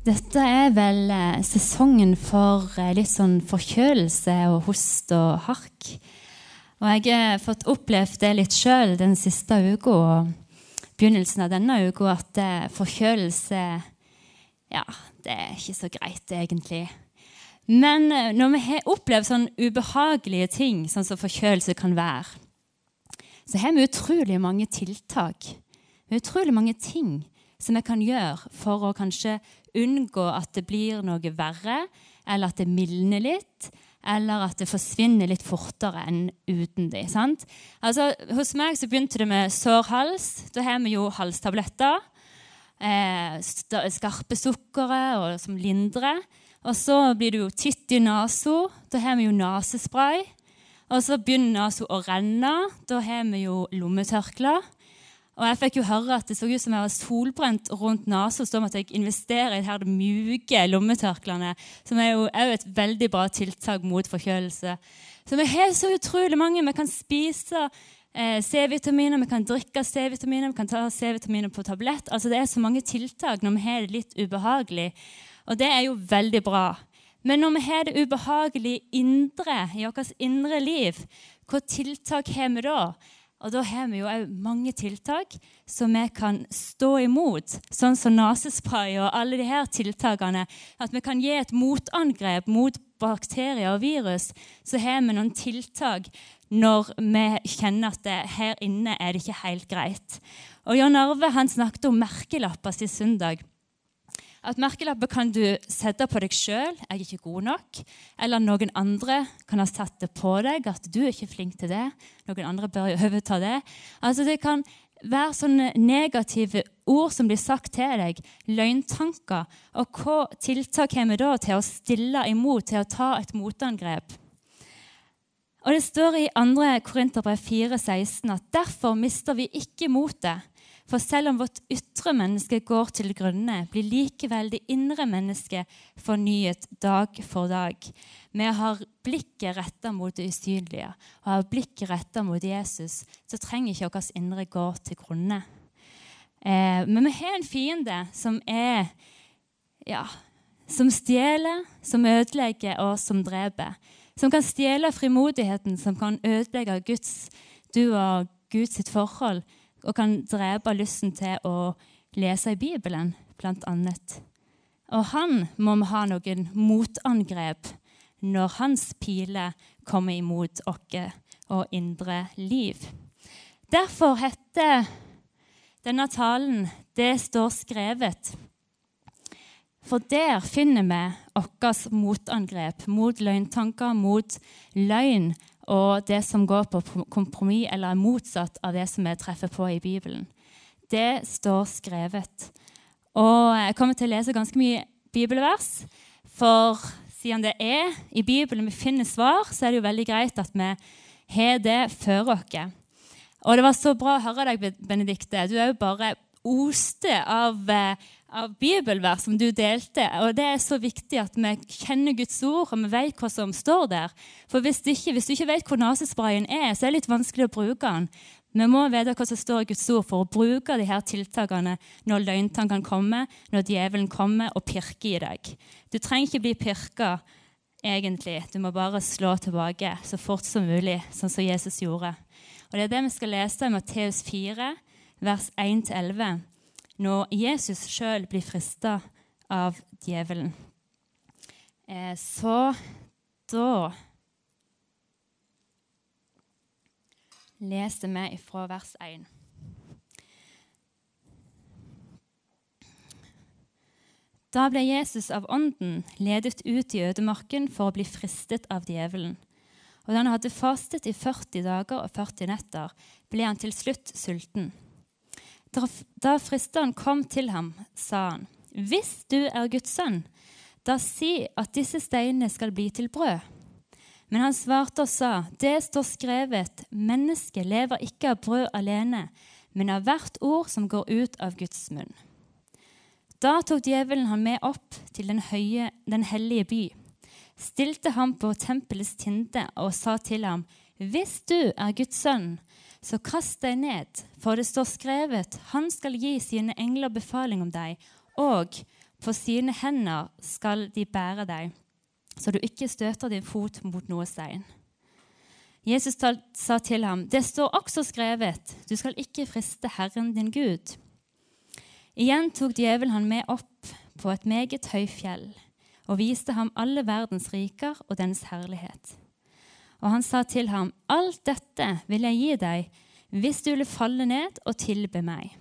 Dette er vel eh, sesongen for eh, litt sånn forkjølelse og host og hark. Og jeg har fått opplevd det litt sjøl den siste uka og begynnelsen av denne uka at eh, forkjølelse Ja, det er ikke så greit, egentlig. Men eh, når vi har opplevd sånn ubehagelige ting, sånn som forkjølelse kan være, så har vi utrolig mange tiltak. Utrolig mange ting som vi kan gjøre for å kanskje unngå at det blir noe verre, eller at det mildner litt, eller at det forsvinner litt fortere enn uten det. sant? Altså, hos meg så begynte det med sår hals. Da har vi jo halstabletter. Eh, skarpe sukkeret som lindrer. Og så blir det jo titt i nesa. Da har vi jo nesespray. Og så begynner nesa å renne. Da har vi jo lommetørkler. Og jeg fikk jo høre at det så ut som jeg var solbrent rundt nesa. Så måtte jeg investere i de mjuke lommetørklærne, som er jo er et veldig bra tiltak mot forkjølelse. Så vi har så utrolig mange. Vi kan spise eh, C-vitaminer, vi kan drikke C-vitaminer, vi kan ta C-vitaminer på tablett. Altså Det er så mange tiltak når vi har det litt ubehagelig. Og det er jo veldig bra. Men når vi har det ubehagelig indre, i vårt indre liv, hva tiltak har vi da? Og da har vi jo òg mange tiltak som vi kan stå imot, sånn som nesespray og alle de her tiltakene. At vi kan gi et motangrep mot bakterier og virus. Så har vi noen tiltak når vi kjenner at det, her inne er det ikke helt greit. Og Jan Arve han snakket om merkelapper sist søndag. At merkelapper kan du sette på deg sjøl. 'Jeg er ikke god nok.' Eller noen andre kan ha satt det på deg, at du er ikke flink til det. Noen andre bør overta det. Altså Det kan være sånne negative ord som blir sagt til deg, løgntanker. Og hva tiltak har vi da til å stille imot, til å ta et motangrep? Og Det står i 2. Korinterbrev 4,16 at derfor mister vi ikke motet. For selv om vårt ytre menneske går til grunne, blir likevel det indre mennesket fornyet dag for dag. Vi har blikket retta mot det usynlige og har blikket retta mot Jesus, så trenger ikke vårt indre gå til grunne. Eh, men vi har en fiende som er ja, som stjeler, som ødelegger og som dreper. Som kan stjele frimodigheten, som kan ødelegge Guds, du og Guds forhold og kan drepe lysten til å lese i Bibelen, blant annet. Og han må ha noen motangrep når hans piler kommer imot oss og indre liv. Derfor heter denne talen 'Det står skrevet'. For der finner vi vårt motangrep mot løgntanker, mot løgn og det som går på kompromiss eller er motsatt av det som vi treffer på i Bibelen. Det står skrevet. Og jeg kommer til å lese ganske mye bibelvers. For siden det er i Bibelen vi finner svar, så er det jo veldig greit at vi har det før oss. Og det var så bra å høre deg, Benedikte. Du er jo bare oste av eh, av bibelvers som du delte. Og Det er så viktig at vi kjenner Guds ord og vi vet hva som står der. For Hvis, ikke, hvis du ikke vet hvor nasesprayen er, så er det litt vanskelig å bruke den. Vi må vite hva som står i Guds ord for å bruke de her tiltakene når løgntankene kommer, når djevelen kommer og pirker i deg. Du trenger ikke bli pirka, egentlig. Du må bare slå tilbake så fort som mulig, sånn som Jesus gjorde. Og Det er det vi skal lese i Matteus 4, vers 1-11 når Jesus sjøl blir frista av djevelen. Eh, så da leser vi fra vers 1. Da ble Jesus av Ånden ledet ut i ødemarken for å bli fristet av djevelen. Og da han hadde fastet i 40 dager og 40 netter, ble han til slutt sulten. Da fristeren kom til ham, sa han, Hvis du er Guds sønn, da si at disse steinene skal bli til brød. Men han svarte og sa, Det står skrevet, mennesket lever ikke av brød alene, men av hvert ord som går ut av Guds munn. Da tok djevelen han med opp til den, høye, den hellige by, stilte ham på tempelets tinde og sa til ham, Hvis du er Guds sønn, så kast deg ned, for det står skrevet, han skal gi sine engler befaling om deg, og På sine hender skal de bære deg, så du ikke støter din fot mot noe stein. Jesus sa til ham, 'Det står også skrevet:" 'Du skal ikke friste Herren din Gud.' Igjen tok djevelen han med opp på et meget høyt fjell og viste ham alle verdens riker og dens herlighet. Og han sa til ham, 'Alt dette vil jeg gi deg hvis du vil falle ned og tilbe meg.'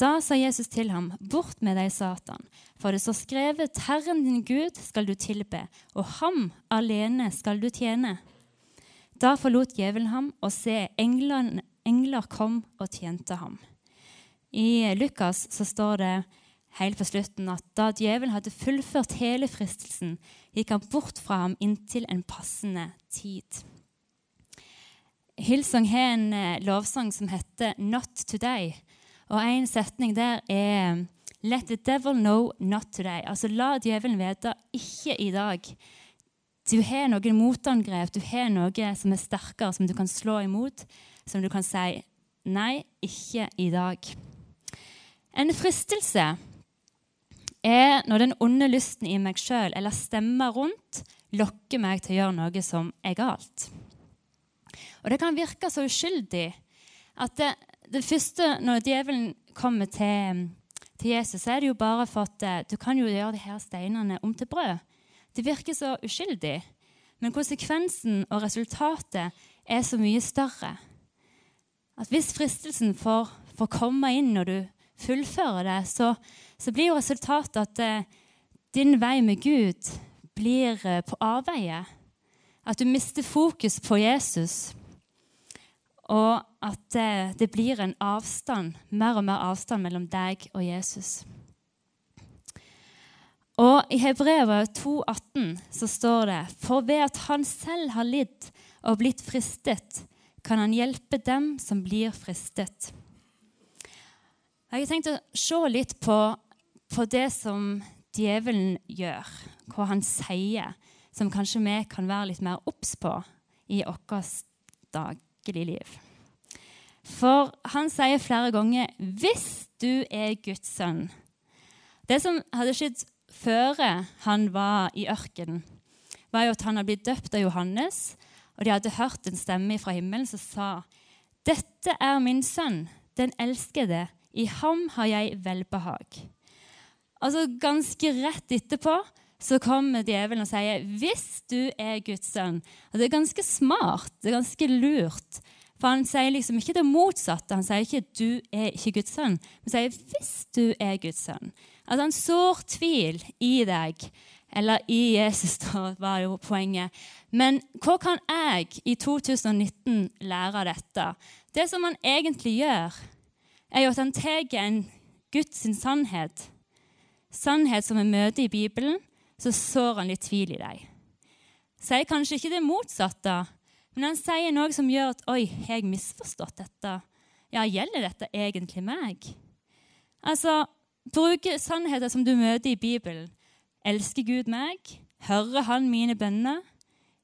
Da sa Jesus til ham, 'Bort med deg, Satan, for det står skrevet:" 'Herren din Gud skal du tilbe, og ham alene skal du tjene.' Da forlot djevelen ham, og se, engler, engler kom og tjente ham. I Lukas så står det helt på slutten at da djevelen hadde fullført hele fristelsen, gikk han bort fra ham inntil en passende tid. Hillsong har en eh, lovsang som heter 'Not Today'. Og en setning der er Let the devil know not today. Altså La djevelen vite ikke i dag. Du har noen motangrep, du har noe som er sterkere, som du kan slå imot. Som du kan si nei, ikke i dag. En fristelse er når den onde lysten i meg sjøl eller stemmer rundt lokker meg til å gjøre noe som er galt. Og det kan virke så uskyldig at det, det første når djevelen kommer til, til, Jesus, så er det jo bare for at eh, du kan jo gjøre de her steinene om til brød. Det virker så uskyldig, men konsekvensen og resultatet er så mye større. At hvis fristelsen får, får komme inn når du fullfører det, så, så blir jo resultatet at eh, din vei med Gud blir eh, på avveie. At du mister fokus på Jesus. Og at det, det, blir en avstand, mer og mer avstand mellom deg og Jesus. Og I Hebrevet 2,18 så står det For ved at han selv har lidd og blitt fristet, kan han hjelpe dem som blir fristet. Jeg har tenkt å se litt på, på det som djevelen gjør, hva han sier, som kanskje vi kan være litt mer obs på i vårt dag liv. For han sier flere ganger 'hvis du er Guds sønn'. Det som hadde skjedd før han var i ørkenen, var jo at han hadde blitt døpt av Johannes, og de hadde hørt en stemme fra himmelen som sa 'Dette er min sønn, den elskede. I ham har jeg velbehag'. Altså Ganske rett etterpå så kommer djevelen og sier 'hvis du er Guds sønn'. Og Det er ganske smart, det er ganske lurt. For han sier liksom ikke det motsatte. Han sier ikke 'du er ikke Guds sønn', men sier 'hvis du er Guds sønn'. Altså han sår tvil i deg, eller i Jesus, da var jo poenget. Men hva kan jeg i 2019 lære av dette? Det som han egentlig gjør, er jo at han tar en Guds sannhet, sannhet som vi møter i Bibelen, så sår han litt tvil i deg. Sier kanskje ikke det motsatte, men han sier noe som gjør at Oi, har jeg misforstått dette? Ja, gjelder dette egentlig meg? Altså, bruke sannheter som du møter i Bibelen. Elsker Gud meg? Hører Han mine bønner?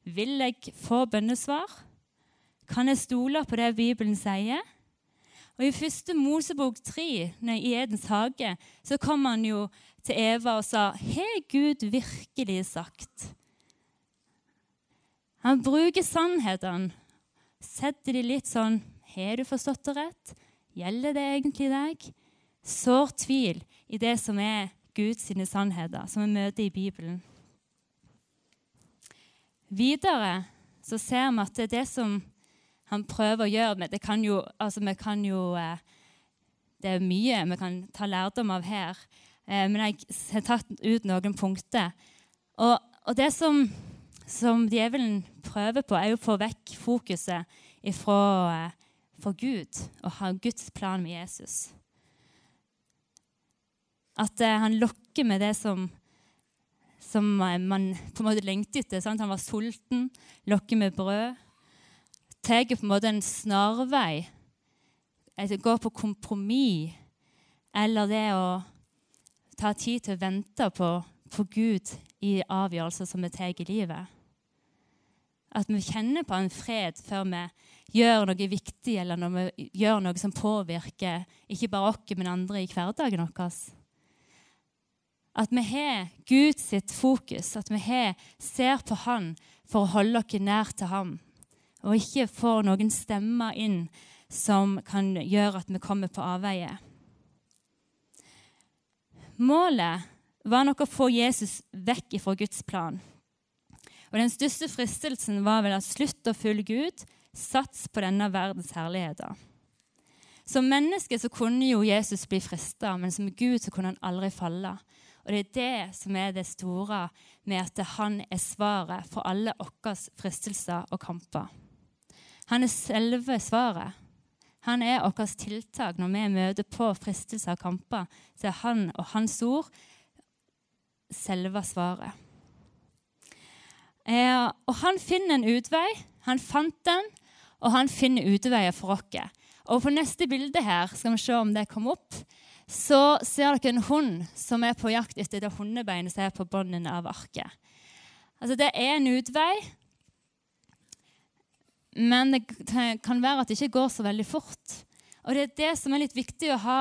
Vil jeg få bønnesvar? Kan jeg stole på det Bibelen sier? Og I første Mosebok 3, i Edens hage, så kom han jo til Eva og sa Har Gud virkelig sagt? Han bruker sannhetene. Setter de litt sånn Har du forstått det rett? Gjelder det egentlig deg? Sår tvil i det som er Guds sannheter, som vi møter i Bibelen. Videre så ser vi at det er det som han prøver å gjøre men det kan jo, altså vi kan jo eh, Det er mye vi kan ta lærdom av her. Eh, men jeg har tatt ut noen punkter. Og, og det som, som, djevelen prøver på, er å få vekk fokuset ifra, eh, fra Gud og ha Guds plan med Jesus. At han lokker med det som, som man på en måte lengter etter. Han var sulten. Lokker med brød tar på en måte en snarvei, gå på kompromiss, eller det å ta tid til å vente på, på Gud i avgjørelser som vi tar i livet. At vi kjenner på en fred før vi gjør noe viktig, eller når vi gjør noe som påvirker ikke bare oss, men andre i hverdagen vår. At vi har Guds fokus, at vi ser på Han for å holde oss nær til ham, og ikke får noen stemmer inn som kan gjøre at vi kommer på avveie. Målet var nok å få Jesus vekk fra Guds plan. Og Den største fristelsen var vel at slutt å følge Gud, sats på denne verdens herligheter. Som menneske så kunne jo Jesus bli frista, men som Gud så kunne han aldri falle. Og det er det som er det store med at han er svaret for alle våre fristelser og kamper. Han er selve svaret. Han er vårt tiltak når vi møter på fristelser og kamper. Så er han og hans ord selve svaret. Eh, og han finner en utvei. Han fant den, og han finner utveier for oss. Og På neste bilde her skal vi se om det kommer opp, så ser dere en hund som er på jakt etter det hundebeinet som er på båndene av arket. Altså, det er en utvei, men det kan være at det ikke går så veldig fort. Og det er det som er litt viktig å ha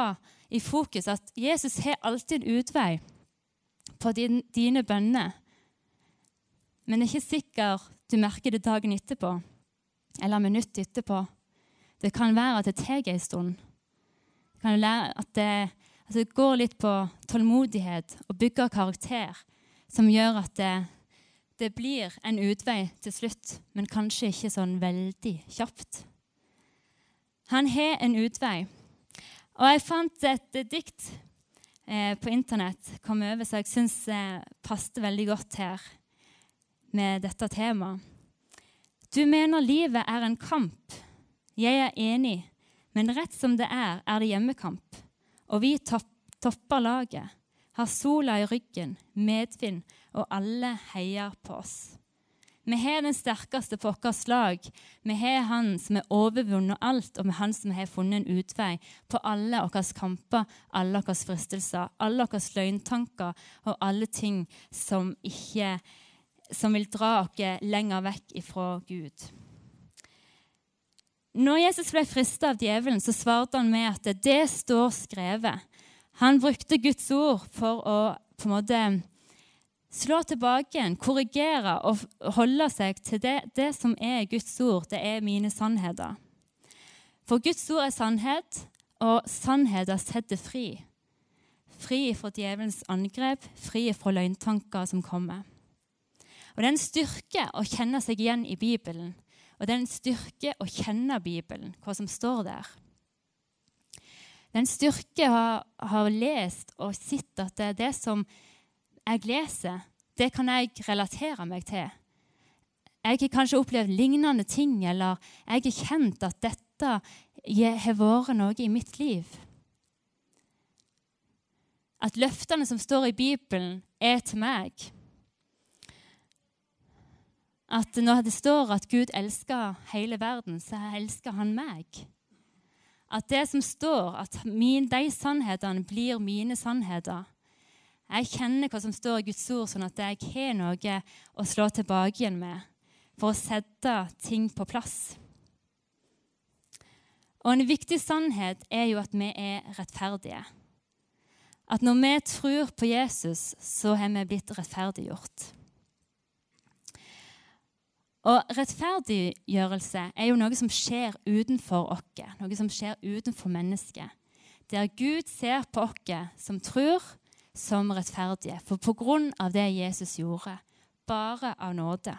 i fokus, at Jesus har alltid en utvei på dine bønner. Men det er ikke sikkert du merker det dagen etterpå eller minuttet etterpå. Det kan være at det tar en stund. Det kan være at det, at det går litt på tålmodighet og bygger karakter, som gjør at det, det blir en utvei til slutt, men kanskje ikke sånn veldig kjapt. Han har en utvei. Og jeg fant et dikt eh, på internett kom over, så jeg syns eh, passet veldig godt her med dette temaet. Du mener livet er en kamp. Jeg er enig, men rett som det er, er det hjemmekamp. Og vi topp, topper laget, har sola i ryggen, medvind, og alle heier på oss. Vi har den sterkeste på vårt lag. Vi har Han som har overvunnet alt, og har Han som har funnet en utvei på alle våre kamper, alle våre fristelser, alle våre løgntanker og alle ting som, ikke, som vil dra oss lenger vekk ifra Gud. Når Jesus ble frista av djevelen, så svarte han med at det står skrevet. Han brukte Guds ord for å på en måte slå tilbake igjen, korrigere og holde seg til det, det som er Guds ord. Det er mine sannheter. For Guds ord er sannhet, og sannheter setter fri. Fri fra djevelens angrep, fri fra løgntanker som kommer. Og Det er en styrke å kjenne seg igjen i Bibelen. Og det er en styrke å kjenne Bibelen, hva som står der. Det er en styrke å ha lest og sett at det, er det som jeg leser, det kan jeg relatere meg til. Jeg har kanskje opplevd lignende ting, eller jeg har kjent at dette har vært noe i mitt liv. At løftene som står i Bibelen, er til meg at når det står at Gud elsker hele verden, så elsker han meg. At det som står, at min, de sannhetene blir mine sannheter. Jeg kjenner hva som står i Guds ord, sånn at jeg har noe å slå tilbake igjen med for å sette ting på plass. Og En viktig sannhet er jo at vi er rettferdige. At når vi tror på Jesus, så har vi blitt rettferdiggjort. Og rettferdiggjørelse er jo noe som skjer utenfor oss, noe som skjer utenfor mennesket. Der Gud ser på oss som tror, som rettferdige. For på grunn av det Jesus gjorde, bare av nåde.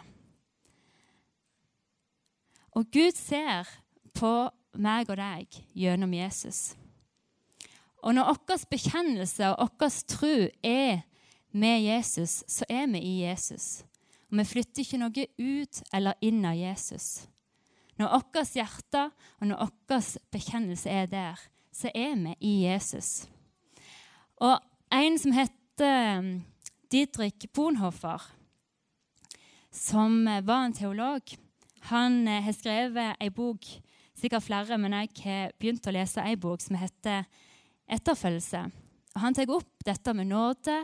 Og Gud ser på meg og deg gjennom Jesus. Og når vår bekjennelse og vår tro er med Jesus, så er vi i Jesus. Og vi flytter ikke noe ut eller inn av Jesus. Når vårt hjerte og når vår bekjennelse er der, så er vi i Jesus. Og en som heter um, Didrik Bonhoffer, som var en teolog, han eh, har skrevet ei bok, sikkert flere, men jeg har begynt å lese ei bok som heter 'Etterfølgelse'. Han tar opp dette med nåde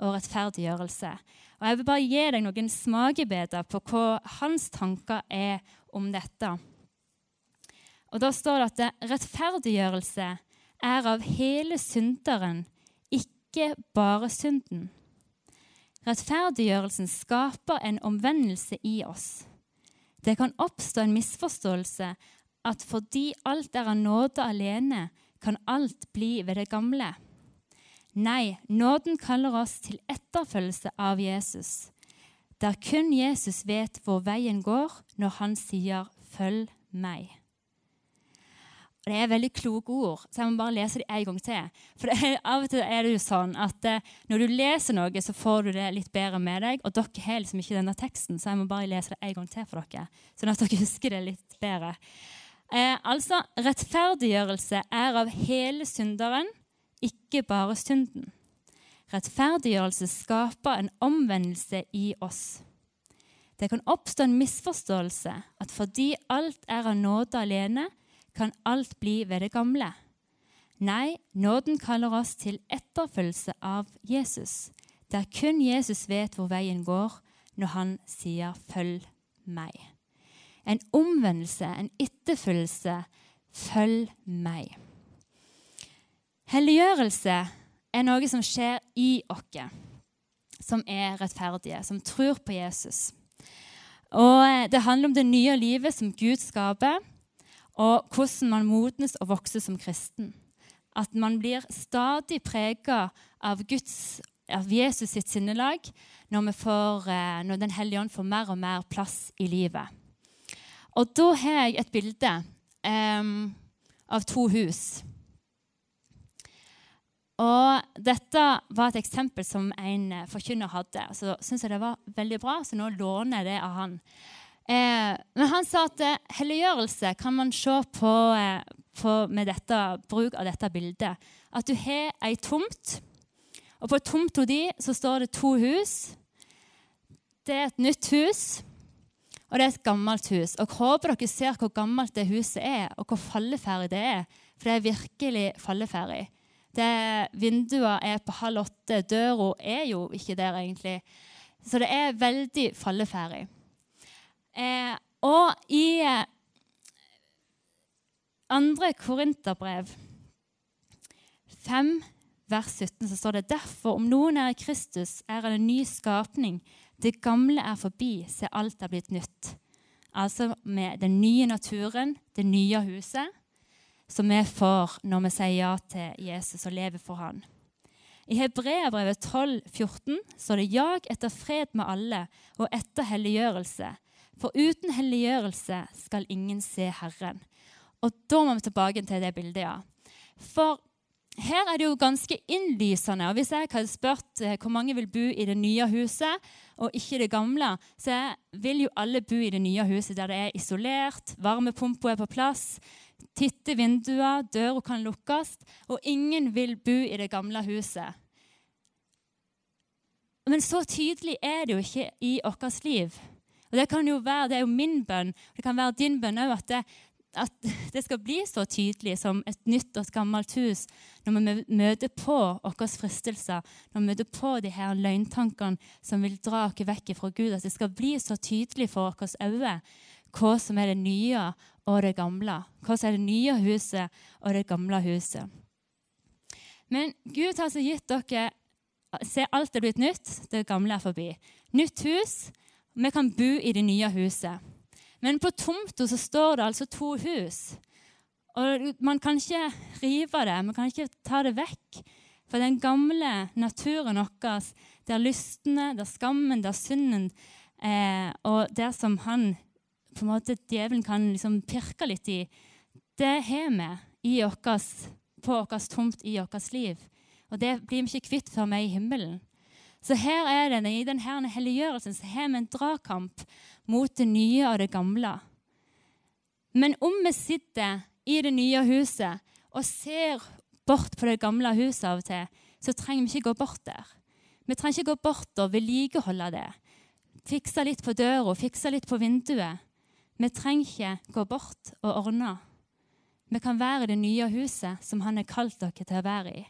og rettferdiggjørelse. Og Jeg vil bare gi deg noen smakebiter på hva hans tanker er om dette. Og Da står det at rettferdiggjørelse er av hele synderen, ikke bare synden. Rettferdiggjørelsen skaper en omvendelse i oss. Det kan oppstå en misforståelse at fordi alt er av nåde alene, kan alt bli ved det gamle. Nei, nåden kaller oss til etterfølgelse av Jesus, der kun Jesus vet hvor veien går når han sier 'følg meg'. Og Det er veldig kloke ord, så jeg må bare lese dem en gang til. For er, Av og til er det jo sånn at eh, når du leser noe, så får du det litt bedre med deg. Og dere har liksom ikke denne teksten, så jeg må bare lese det en gang til for dere. Sånn at dere husker det litt bedre. Eh, altså, rettferdiggjørelse er av hele synderen, ikke bare synden. Rettferdiggjørelse skaper en omvendelse i oss. Det kan oppstå en misforståelse at fordi alt er av nåde alene, kan alt bli ved det gamle. Nei, nåden kaller oss til etterfølgelse av Jesus, der kun Jesus vet hvor veien går når han sier 'følg meg' en omvendelse, en etterfølgelse. Følg meg. Helliggjørelse er noe som skjer i oss, som er rettferdige, som tror på Jesus. Og Det handler om det nye livet som Gud skaper, og hvordan man modnes og vokser som kristen. At man blir stadig prega av, av Jesus sitt sinnelag når, får, eh, når Den hellige ånd får mer og mer plass i livet. Og da har jeg et bilde um, av to hus. Og dette var et eksempel som en forkynner hadde. Så syns jeg det var veldig bra, så nå låner jeg det av han. Eh, men han sa at eh, helliggjørelse kan man se på, eh, på med dette, bruk av dette bildet. At du har ei tomt, og på tomta di så står det to hus. Det er et nytt hus. Og det er et gammelt hus. Og Jeg håper dere ser hvor gammelt det huset er, og hvor falleferdig det er. For det er virkelig falleferdig. Vinduene er på halv åtte. Døra er jo ikke der, egentlig. Så det er veldig falleferdig. Eh, og i eh, andre Korinterbrev 5, vers 17, så står det derfor om noen er i Kristus, er han en ny skapning. Det gamle er forbi, se alt er blitt nytt. Altså med den nye naturen, det nye huset, som vi får når vi sier ja til Jesus og lever for han. I Hebreabrevet 12, 14 står det 'jag etter fred med alle og etter helliggjørelse'. For uten helliggjørelse skal ingen se Herren. Og da må vi tilbake til det bildet, ja. For her er det jo ganske innlysende. og Hvis jeg hadde spurt eh, hvor mange vil bo i det nye huset og ikke det gamle, så vil jo alle bo i det nye huset der det er isolert, varmepumpa er på plass, titte vinduer, døra kan lukkes, og ingen vil bo i det gamle huset. Men så tydelig er det jo ikke i vårt liv. Og Det kan jo være, det er jo min bønn, og det kan være din bønn òg, at at det skal bli så tydelig som et nytt og gammelt hus når vi møter på våre fristelser, når vi møter på de her løgntankene som vil dra oss vekk fra Gud. At det skal bli så tydelig for våre øyne hva som er det nye og det gamle. Hva som er det nye huset og det gamle huset. Men Gud har altså gitt dere Se, alt er blitt nytt. Det gamle er forbi. Nytt hus. Vi kan bo i det nye huset. Men på tomta så står det altså to hus. Og man kan ikke rive det, man kan ikke ta det vekk. For den gamle naturen vår, der lystene, der skammen, der synden, eh, og der som han på en måte djevelen kan liksom pirke litt i, det har vi i okkes, på vår tomt i vårt liv. Og det blir vi ikke kvitt før vi er i himmelen. Så her er det, i denne helliggjørelsen så har vi en dragkamp mot det nye og det gamle. Men om vi sitter i det nye huset og ser bort på det gamle huset av og til, så trenger vi ikke gå bort der. Vi trenger ikke gå bort og vedlikeholde det. Fikse litt på døra, fikse litt på vinduet. Vi trenger ikke gå bort og ordne. Vi kan være i det nye huset som han har kalt dere til å være i.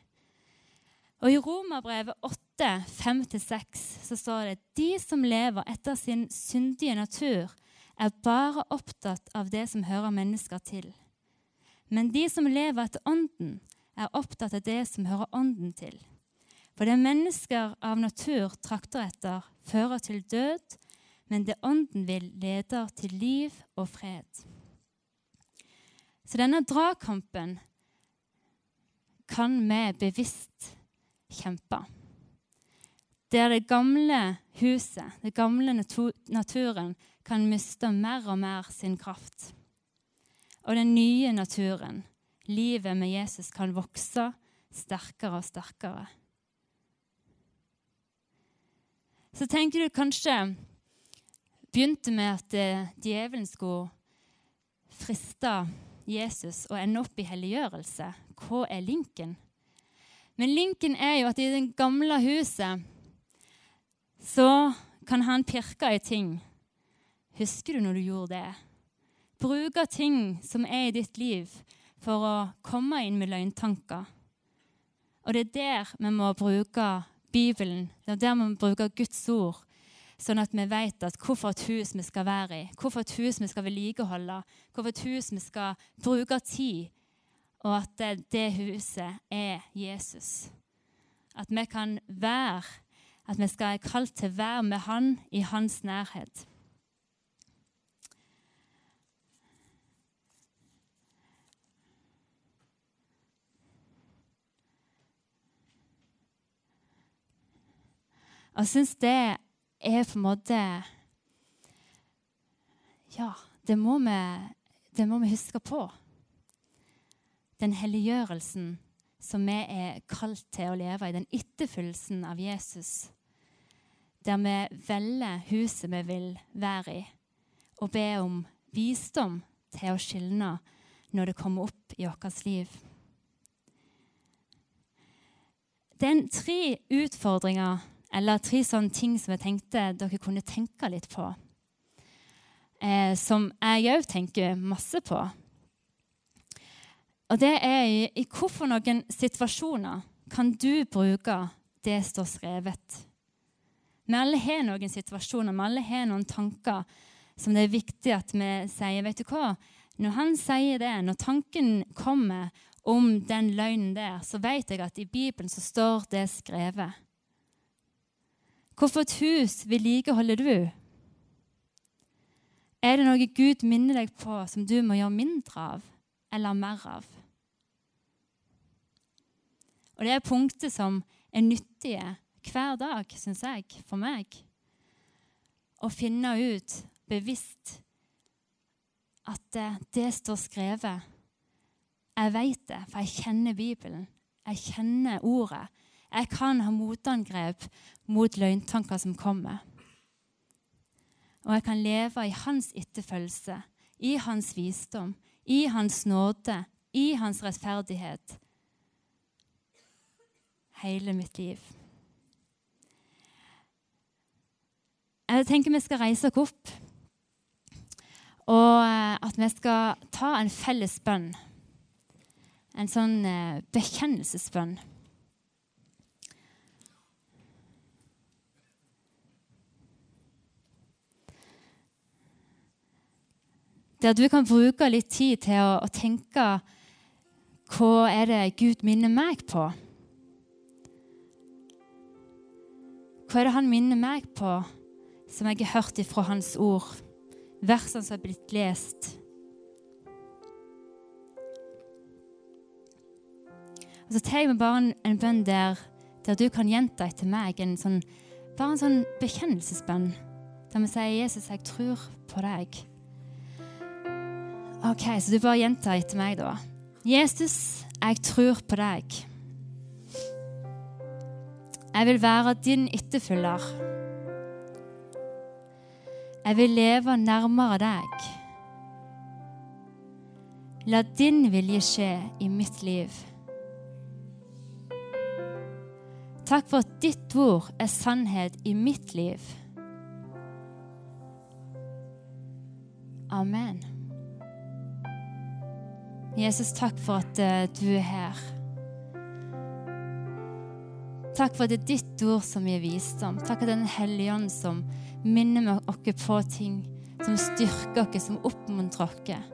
Og I Romerbrevet 8, 5-6 så står det de som lever etter sin syndige natur, er bare opptatt av det som hører mennesker til. Men de som lever etter Ånden, er opptatt av det som hører Ånden til. For det mennesker av natur trakter etter, fører til død, men det ånden vil, leder til liv og fred. Så denne dragkampen kan vi bevisst kjempe. Der det gamle huset, den gamle naturen, kan miste mer og mer sin kraft. Og den nye naturen, livet med Jesus, kan vokse sterkere og sterkere. Så tenker du kanskje begynte med at eh, djevelen skulle friste Jesus og ende opp i helliggjørelse. Hva er linken? Men linken er jo at i det gamle huset så kan han pirke i ting. Husker du når du gjorde det? Bruke ting som er i ditt liv, for å komme inn med løgntanker. Og det er der vi må bruke Bibelen, det er der vi må bruke Guds ord sånn at vi vet at hvorfor hus vi skal være i, hvorfor et hus vi skal vedlikeholde, hvorfor et hus vi skal bruke tid, og at det, det huset er Jesus. At vi kan være, at vi skal være kalt til å være med Han i Hans nærhet. Jeg syns det er på en måte Ja, det må vi, det må vi huske på. Den helliggjørelsen som vi er kalt til å leve i, den etterfølgelsen av Jesus. Der vi velger huset vi vil være i, og be om visdom til å skilne når det kommer opp i vårt liv. Det er tre utfordringer eller tre sånne ting som jeg tenkte dere kunne tenke litt på. Eh, som jeg òg tenker masse på. Og det er i, i hvorfor noen situasjoner kan du bruke det står skrevet. Vi alle har noen situasjoner, vi alle har noen tanker som det er viktig at vi sier. vet du hva? Når han sier det, når tanken kommer om den løgnen der, så vet jeg at i Bibelen så står det skrevet. Hvorfor et hus vedlikeholder du? Er det noe Gud minner deg på som du må gjøre mindre av eller mer av? Og det er punkter som er nyttige hver dag, syns jeg, for meg. Å finne ut bevisst at det, det står skrevet. Jeg vet det, for jeg kjenner Bibelen. Jeg kjenner ordet. Jeg kan ha motangrep mot løgntanker som kommer. Og jeg kan leve i hans etterfølgelse, i hans visdom, i hans nåde, i hans rettferdighet hele mitt liv. Jeg tenker vi skal reise oss opp, og eh, at vi skal ta en felles bønn. En sånn eh, bekjennelsesbønn. Der du kan bruke litt tid til å, å tenke hva er det Gud minner meg på? Hva er det han minner meg på som jeg har hørt ifra hans ord? Versene som er blitt lest. Og Så tar jeg bare en, bønn der, der, du kan gjenta etter meg. En sånn, bare en sånn bekjennelsesbønn. Der vi sier 'Jesus, jeg tror på deg'. Ok, Så du bare gjentar etter meg, da. Jesus, jeg tror på deg. Jeg vil være din etterfølger. Jeg vil leve nærmere deg. La din vilje skje i mitt liv. Takk for at ditt ord er sannhet i mitt liv. Amen. Jesus, takk for at uh, du er her. Takk for at det er ditt ord som gir visdom. Takk for Den hellige ånd som minner oss på ting, som styrker oss, som oppmuntrer oss.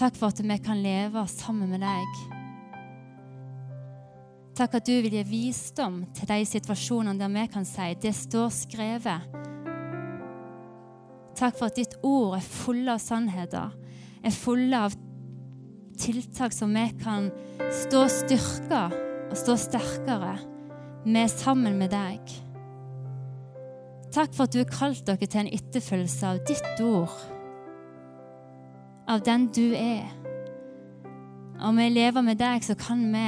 Takk for at vi kan leve sammen med deg. Takk at du vil gi visdom til de situasjonene der vi kan si det står skrevet. Takk for at ditt ord er fulle av sannheter, er fulle av tiltak som vi kan stå styrka og stå sterkere med sammen med deg. Takk for at du har kalt dere til en etterfølgelse av ditt ord, av den du er. Om vi lever med deg, så kan vi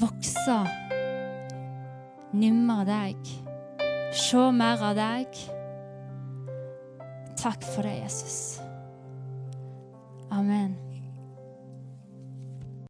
vokse nymme deg, se mer av deg. Takk for det, Jesus. Amen.